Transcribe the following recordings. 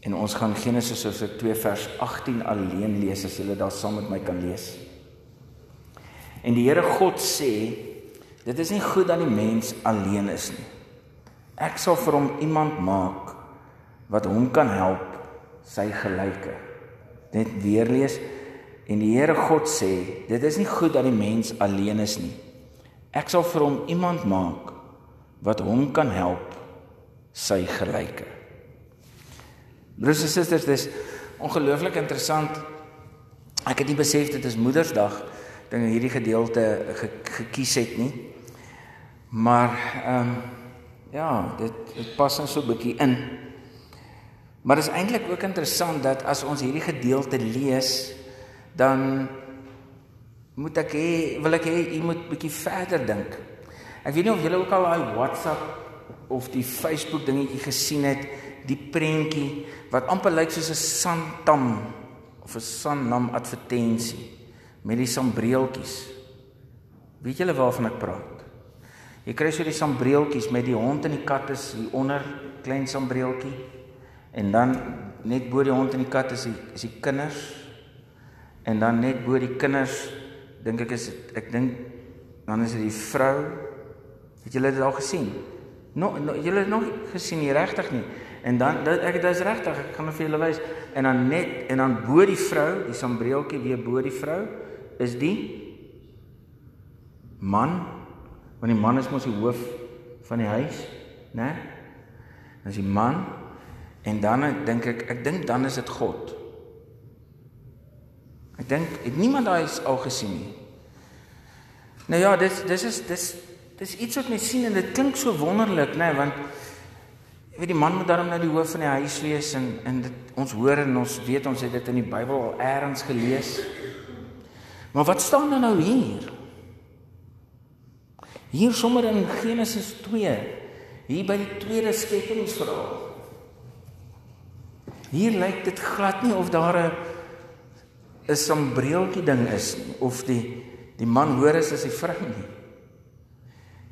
En ons gaan Genesis hoofstuk 2 vers 18 alleen lees as julle daar saam met my kan lees. En die Here God sê, dit is nie goed dat die mens alleen is nie. Ek sal vir hom iemand maak wat hom kan help, sy gelyke. Net weer lees en die Here God sê, dit is nie goed dat die mens alleen is nie. Ek sal vir hom iemand maak wat hom kan help, sy gelyke. Broers en susters, dis ongelooflik interessant. Ek het nie besef dit is Moedersdag ding hierdie gedeelte ge gekies het nie. Maar ehm um, ja, dit dit pas net so 'n bietjie in. Maar dit is eintlik ook interessant dat as ons hierdie gedeelte lees, dan moet ek hê wil ek hê jy moet bietjie verder dink. Ek weet nie of julle ook al daai WhatsApp of die Facebook dingetjie gesien het die prentjie wat amper lyk soos 'n santam of 'n sannam advertensie met die sambreeltjies. Weet julle waarvan ek praat? Jy kry so die sambreeltjies met die hond en die kat is hier onder klein sambreeltjie en dan net bo die hond en die kat is die is die kinders en dan net bo die kinders dink ek is ek dink dan is dit die vrou. Het julle dit al gesien? No, no julle het nog gesien nie regtig nie. En dan dit ek dit is regtig, ek gaan vir julle wys. En dan net en dan bo die vrou, die sambreeltjie weer bo die vrou is die man. Want die man is mos die hoof van die huis, né? Dis die man. En dan dink ek, ek dink dan is dit God. Ek dink het niemand daai al gesien nie. Nou ja, dis dis is dis dis iets wat mens sien en dit klink so wonderlik, né, nee, want weet die man moet daarom nou die hoof van die huis wees en en dit ons hoor en ons weet ons het dit in die Bybel al eers gelees. Maar wat staan dan nou hier? Hier sommer in Genesis 2, hier by die tweede skepingsverhaal. Hier lyk dit glad nie of daar 'n 'n sambreeltjie ding is nie of die die man hoor is as die vrou nie.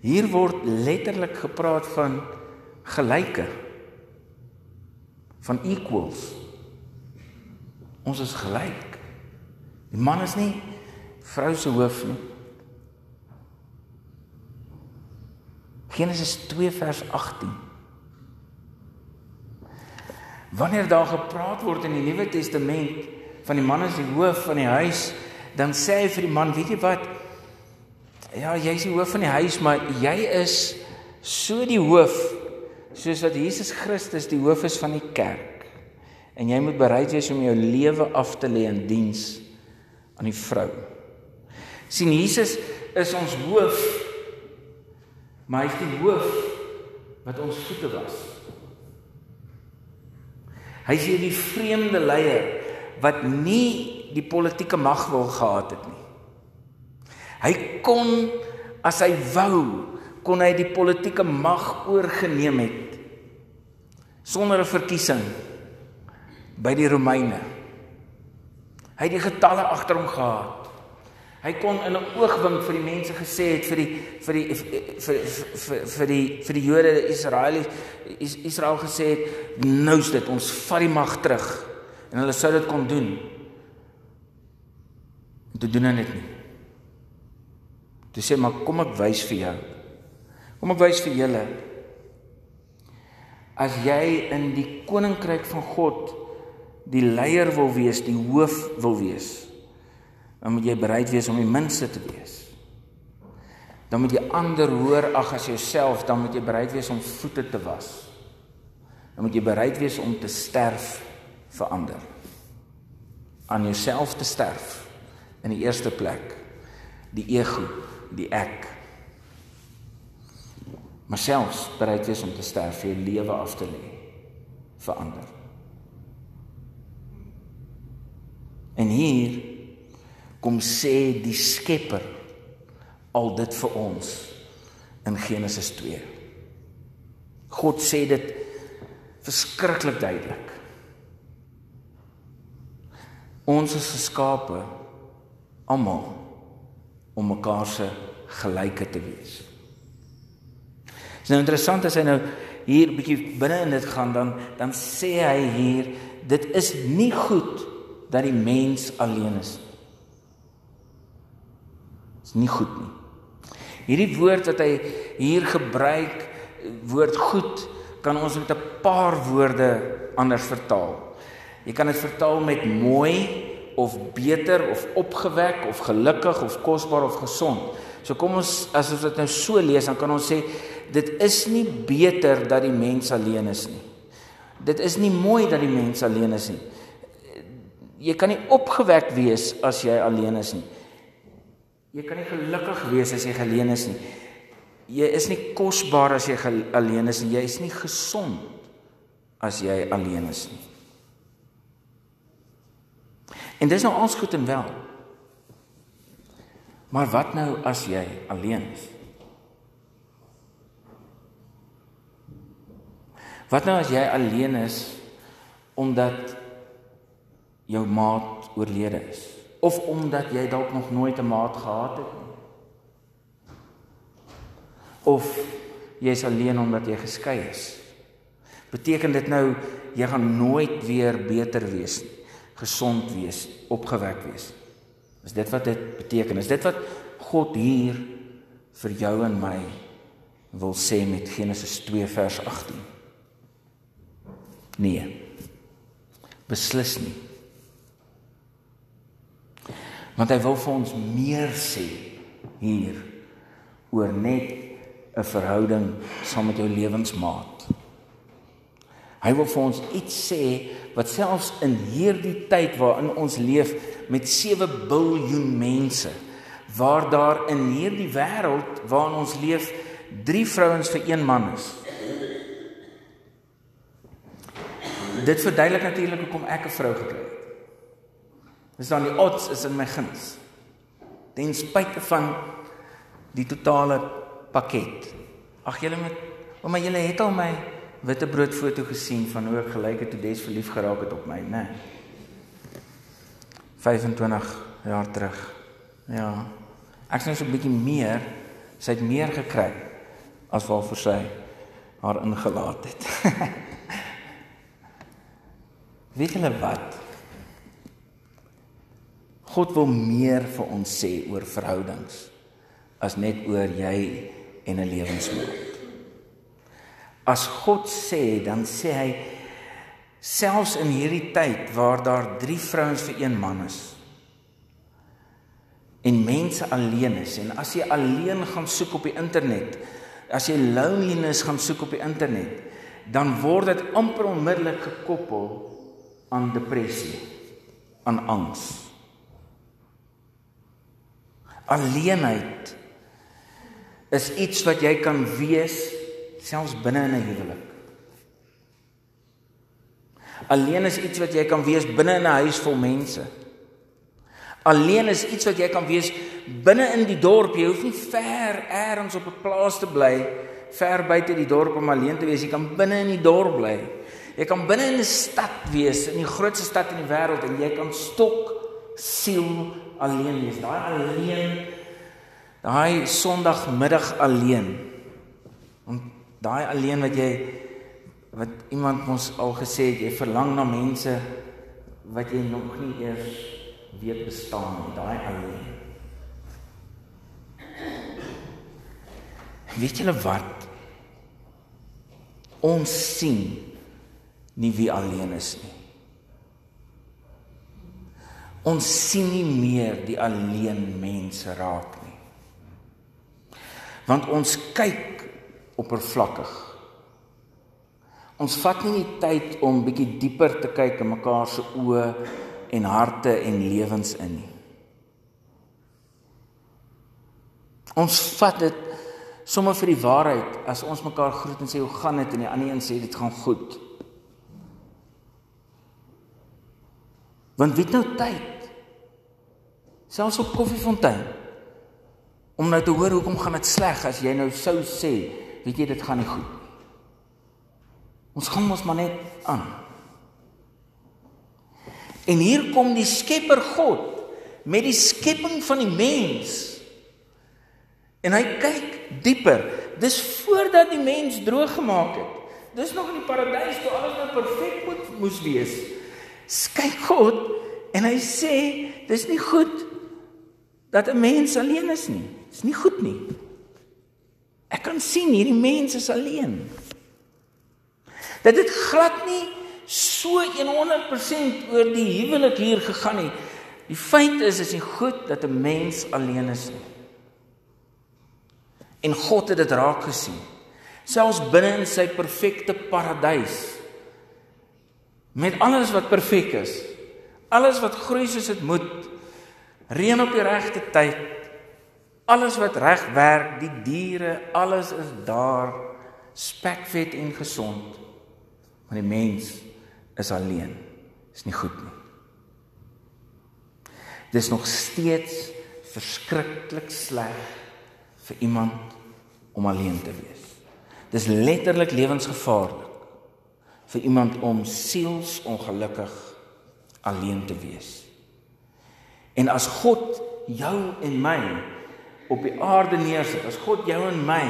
Hier word letterlik gepraat van gelyke van equals. Ons is gelyk. Die man is nie vrou se hoof nie. Genesis 2 vers 18. Wanneer daar gepraat word in die Nuwe Testament van die man as die hoof van die huis, dan sê hy vir die man, weet jy wat? Ja, jy's die hoof van die huis, maar jy is so die hoof soos wat Jesus Christus die hoof is van die kerk. En jy moet bereid wees om jou lewe af te lê in diens aan die vrou. sien Jesus is ons hoof. Maar hy is die hoof wat ons voete was. Hy is hier die vreemde leier wat nie die politieke mag wil gehad het nie. Hy kon as hy wou kon hy die politieke mag oorgeneem het sonder 'n verkiesing by die Romeine. Hy het die getalle agter hom gehad. Hy kon in 'n oogwink vir die mense gesê het vir die vir die vir vir vir die vir die Jode Israel Israel gesê het nou is dit ons vat die mag terug en hulle sou dit kon doen. Dit doen hulle net nie. Toe sê maar kom ek wys vir jou. Kom ek wys vir julle as jy in die koninkryk van God die leier wil wees, die hoof wil wees, dan moet jy bereid wees om die minste te wees. Dan moet jy ander hoor ag as jouself, dan moet jy bereid wees om voete te was. Dan moet jy bereid wees om te sterf vir ander. Aan jouself te sterf in die eerste plek. Die ego, die ek maar selfs bereid wees om te sterf vir jou lewe af te lê vir ander. En hier kom sê die Skepper al dit vir ons in Genesis 2. God sê dit verskriklik duidelik. Ons is geskape almal om mekaar se gelyke te wees. Dis nou interessant as hy nou hier bietjie binne in dit gaan dan dan sê hy hier dit is nie goed dat die mens alleen is. Dit is nie goed nie. Hierdie woord wat hy hier gebruik, woord goed, kan ons met 'n paar woorde anders vertaal. Jy kan dit vertaal met mooi of beter of opgewek of gelukkig of kosbaar of gesond. So kom ons as ons dit nou so lees, dan kan ons sê dit is nie beter dat die mens alleen is nie. Dit is nie mooi dat die mens alleen is nie. Jy kan nie opgewek wees as jy alleen is nie. Jy kan nie gelukkig wees as jy alleen is nie. Jy is nie kosbaar as jy alleen is nie. Jy is nie gesond as jy alleen is nie. En dis nou alles goed en wel. Maar wat nou as jy alleen is? Wat nou as jy alleen is omdat jou maat oorlede is of omdat jy dalk nog nooit 'n maat gehad het nie? Of jy's alleen omdat jy geskei is? Beteken dit nou jy gaan nooit weer beter wees nie, gesond wees, opgewek wees? Is dit wat dit beteken? Is dit wat God hier vir jou en my wil sê met Genesis 2 vers 18? Nee. Beslis nie. Want hy wil vir ons meer sê hier oor net 'n verhouding saam met jou lewensmaat. Hy wil vir ons iets sê wat selfs in hierdie tyd waarin ons leef met 7 miljard mense waar daar in hierdie wêreld waarin ons leef 3 vrouens vir een man is. Dit verduidelik natuurlik hoekom ek 'n vrou gekry het. Dis dan die odds is in my guns. Ten spyte van die totale pakket. Ag julle met ouma julle het al my witbrood foto gesien van hoe ek gelyk het toe Des verlief geraak het op my, né? Nee. 25 jaar terug. Ja. Ek sien so 'n bietjie meer, sy het meer gekry as waarvoor sy haar ingelaat het. Weet julle wat? God wil meer vir ons sê oor verhoudings as net oor jy en 'n lewensmaat. As God sê, dan sê hy selfs in hierdie tyd waar daar 3 vrouens vir een man is en mense alleen is en as jy alleen gaan soek op die internet, as jy loneliness gaan soek op die internet, dan word dit amper onmiddellik gekoppel aan depressie, aan angs. Alleenheid is iets wat jy kan wees selfs binne in 'n huwelik. Alleen is iets wat jy kan wees binne in 'n huis vol mense. Alleen is iets wat jy kan wees binne in die dorp. Jy hoef nie ver elders op 'n plaas te bly, ver buite die dorp om alleen te wees. Jy kan binne in die dorp bly. Jy kan binne in 'n stad wees, in die grootste stad in die wêreld en jy kan stok siel alleen wees. Daai alleen daai Sondagmiddag alleen. Want daai alleen wat jy wat iemand mos al gesê het, jy verlang na mense wat jy nog nie eers weet bestaan nie, daai alleen. Weet julle wat? Ons sien nie wie alleen is nie. Ons sien nie meer die alleen mense raak nie. Want ons kyk oppervlakkig. Ons vat nie die tyd om bietjie dieper te kyk in mekaar se oë en harte en lewens in nie. Ons vat dit sommer vir die waarheid as ons mekaar groet en sê hoe gaan dit en die ander een sê dit gaan goed. Want wie het nou tyd? Selfs op koffiefontein. Om nou te hoor hoekom gaan dit sleg as jy nou sou sê, weet jy dit gaan nie goed nie. Ons gaan mos maar net aan. En hier kom die Skepper God met die skepping van die mens. En hy kyk dieper. Dis voordat die mens droog gemaak het. Dis nog in die paradys toe alles nou perfek moet moes wees. Kyk God en hy sê dis nie goed dat 'n mens alleen is nie. Dis nie goed nie. Ek kan sien hierdie mense is alleen. Dat dit glad nie so 100% oor die huwelik hier gegaan nie. Die feit is is nie goed dat 'n mens alleen is nie. En God het dit raak gesien. Selfs binne in sy perfekte paradys met alles wat perfek is. Alles wat groei soos dit moet. Reën op die regte tyd. Alles wat reg werk, die diere, alles is daar spekvet en gesond. Maar die mens is alleen. Is nie goed nie. Dis nog steeds verskriklik sleg vir iemand om alleen te wees. Dis letterlik lewensgevaarlik vir iemand om sielsongelukkig alleen te wees. En as God jou en my op die aarde neersit, as God jou en my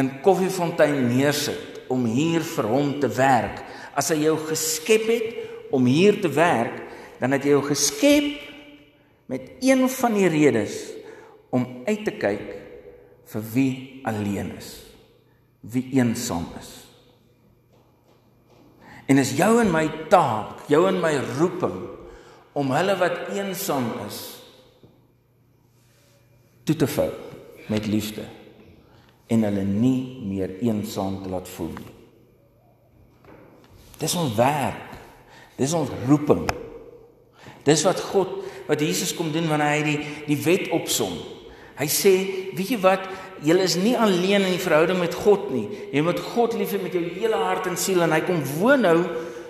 in Koffiefontein neersit om hier vir hom te werk, as hy jou geskep het om hier te werk, dan het hy jou geskep met een van die redes om uit te kyk vir wie alleen is, wie eensaam is. En is jou en my taak, jou en my roeping om hulle wat eensaam is toe te vou met liefde en hulle nie meer eensaam te laat voel nie. Dis ons werk. Dis ons roeping. Dis wat God wat Jesus kom doen wanneer hy die die wet opsom. Hy sê, weet jy wat, jy is nie alleen in die verhouding met God nie. Jy moet God lief hê met jou hele hart en siel en hy kom woon nou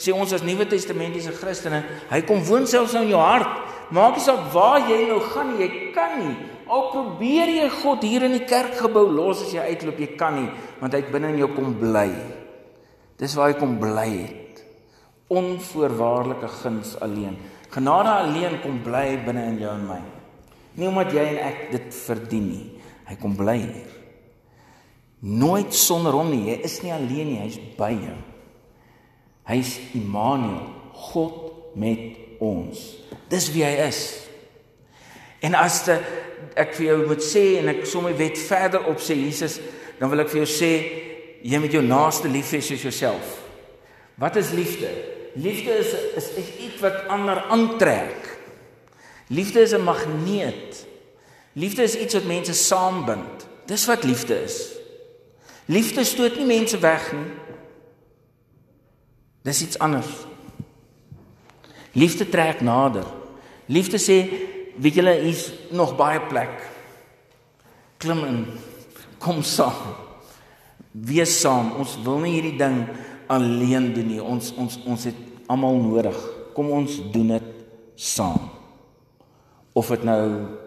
sê ons as Nuwe Testamentiese Christene, hy kom woon selfs nou in jou hart. Maak nie saak waar jy nou gaan nie, jy kan nie. Al probeer jy God hier in die kerkgebou los as jy uitloop, jy kan nie, want hy het binne in jou kom bly. Dis waar hy kom bly het. Onvoorwaardelike guns alleen. Genade alleen kom bly binne in jou en my. Nie omdat jy en ek dit verdien nie. Hy kom bly hier. Nooit sonder hom nie. Jy is nie alleen nie, hy's by jou. Hy's Immanuel, God met ons. Dis wie hy is. En as te, ek vir jou moet sê en ek som my wet verder op sê Jesus, dan wil ek vir jou sê jy moet jou naaste lief hê soos jouself. Wat is liefde? Liefde is is, is iets wat ander aantrek. Liefde is 'n magneet. Liefde is iets wat mense saambind. Dis wat liefde is. Liefde stoot nie mense weg nie. Dis iets anders. Liefde trek nader. Liefde sê, weet julle, hier's nog baie plek. Klim in. Kom saam. Wees saam. Ons wil nie hierdie ding alleen doen nie. Ons ons ons het almal nodig. Kom ons doen dit saam of dit nou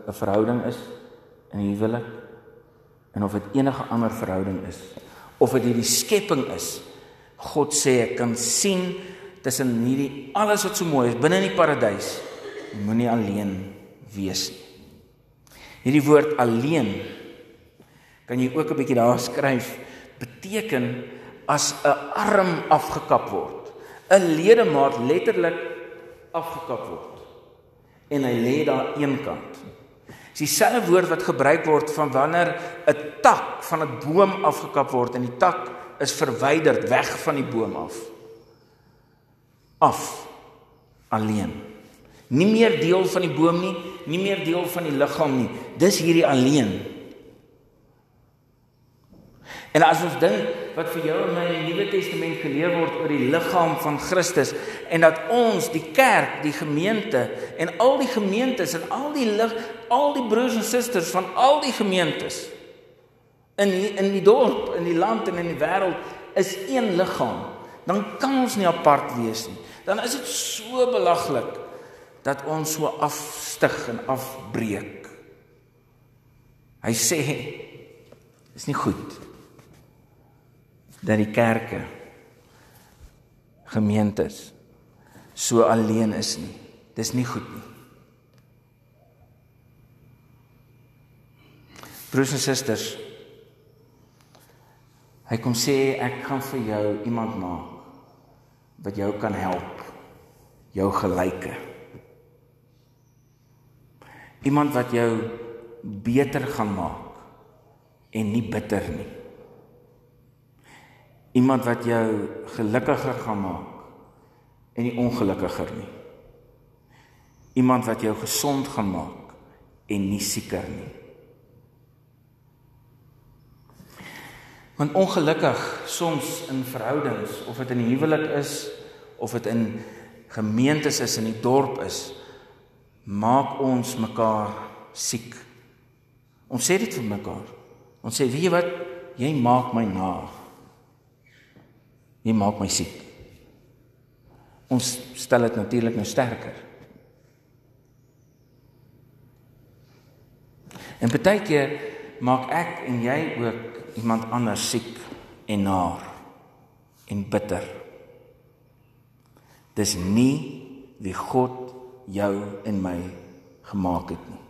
'n verhouding is in huwelik en of dit enige ander verhouding is of dit hierdie skepping is God sê ek kan sien tussen hierdie alles wat so mooi is binne in die paradys moenie alleen wees nie. Hierdie woord alleen kan jy ook 'n bietjie daar skryf beteken as 'n arm afgekap word 'n ledemaat letterlik afgekap word en hy lê daar eenkant. Dis dieselfde woord wat gebruik word van wanneer 'n tak van 'n boom afgekap word en die tak is verwyder weg van die boom af. Af alleen. Nie meer deel van die boom nie, nie meer deel van die liggaam nie. Dis hierdie alleen. En as ons dink wat vir jou en my in die Nuwe Testament geleer word oor die liggaam van Christus en dat ons die kerk, die gemeente en al die gemeentes en al die lig, al die broers en susters van al die gemeentes in die, in die dorp, in die land en in die wêreld is een liggaam, dan kan ons nie apart wees nie. Dan is dit so belaglik dat ons so afstig en afbreek. Hy sê is nie goed nie dat die kerke gemeentes so alleen is nie. Dis nie goed nie. Broers en susters, Hy kom sê ek gaan vir jou iemand maak wat jou kan help. Jou gelyke. Iemand wat jou beter gaan maak en nie bitter nie. Iemand wat jou gelukkiger gaan maak en nie ongelukkiger nie. Iemand wat jou gesond gaan maak en nie sieker nie. Want ongelukkig soms in verhoudings of dit in huwelik is of dit in gemeentes is in die dorp is maak ons mekaar siek. Ons sê dit vir mekaar. Ons sê weet jy wat jy maak my na. Jy maak my siek. Ons stel dit natuurlik nou sterker. En baie keer maak ek en jy ook iemand anders siek en naar en bitter. Dis nie wie God jou en my gemaak het nie.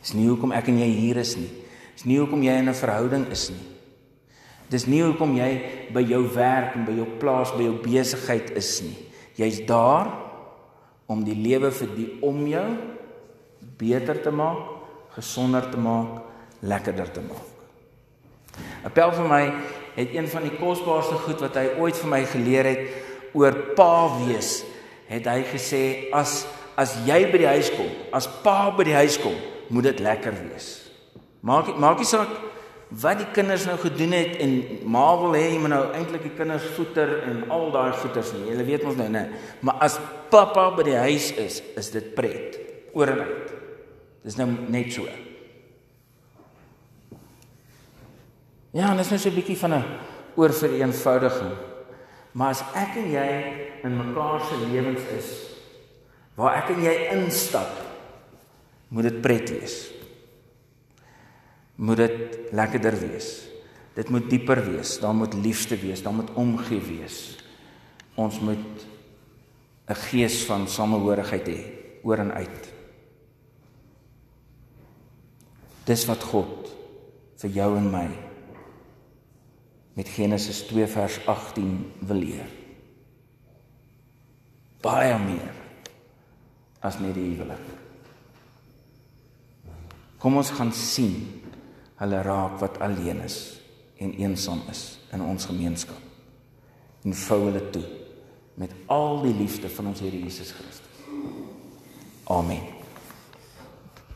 Dis nie hoekom ek en jy hier is nie. Dis nie hoekom jy in 'n verhouding is nie. Dis nie hoekom jy by jou werk en by jou plaas by jou besigheid is nie. Jy's daar om die lewe vir die om jou beter te maak gesonder te maak, lekkerder te maak. Appel vir my het een van die kosbaarste goed wat hy ooit vir my geleer het oor pa wees, het hy gesê as as jy by die huis kom, as pa by die huis kom, moet dit lekker wees. Maak maak nie saak wat die kinders nou gedoen het en ma wil hê jy moet nou eintlik die kinders voeter en al daai goeters nie. Jy weet mos nou nê. Maar as pappa by die huis is, is dit pret oor en uit. Dis nou net so. Ja, dit is nou so 'n bietjie van 'n oorvereenvoudiging. Maar as ek en jy in mekaar se lewens is waar ek en jy instap, moet dit pret wees. Moet dit lekkerder wees. Dit moet dieper wees, daar moet liefde wees, daar moet omgee wees. Ons moet 'n gees van samehorigheid hê oor en uit. Dis wat God vir jou en my met Genesis 2 vers 18 wil leer. Baie meer as net die huwelik. Kom ons gaan sien hulle raak wat alleen is en eensaam is in ons gemeenskap. En vou hulle toe met al die liefde van ons Here Jesus Christus. Amen.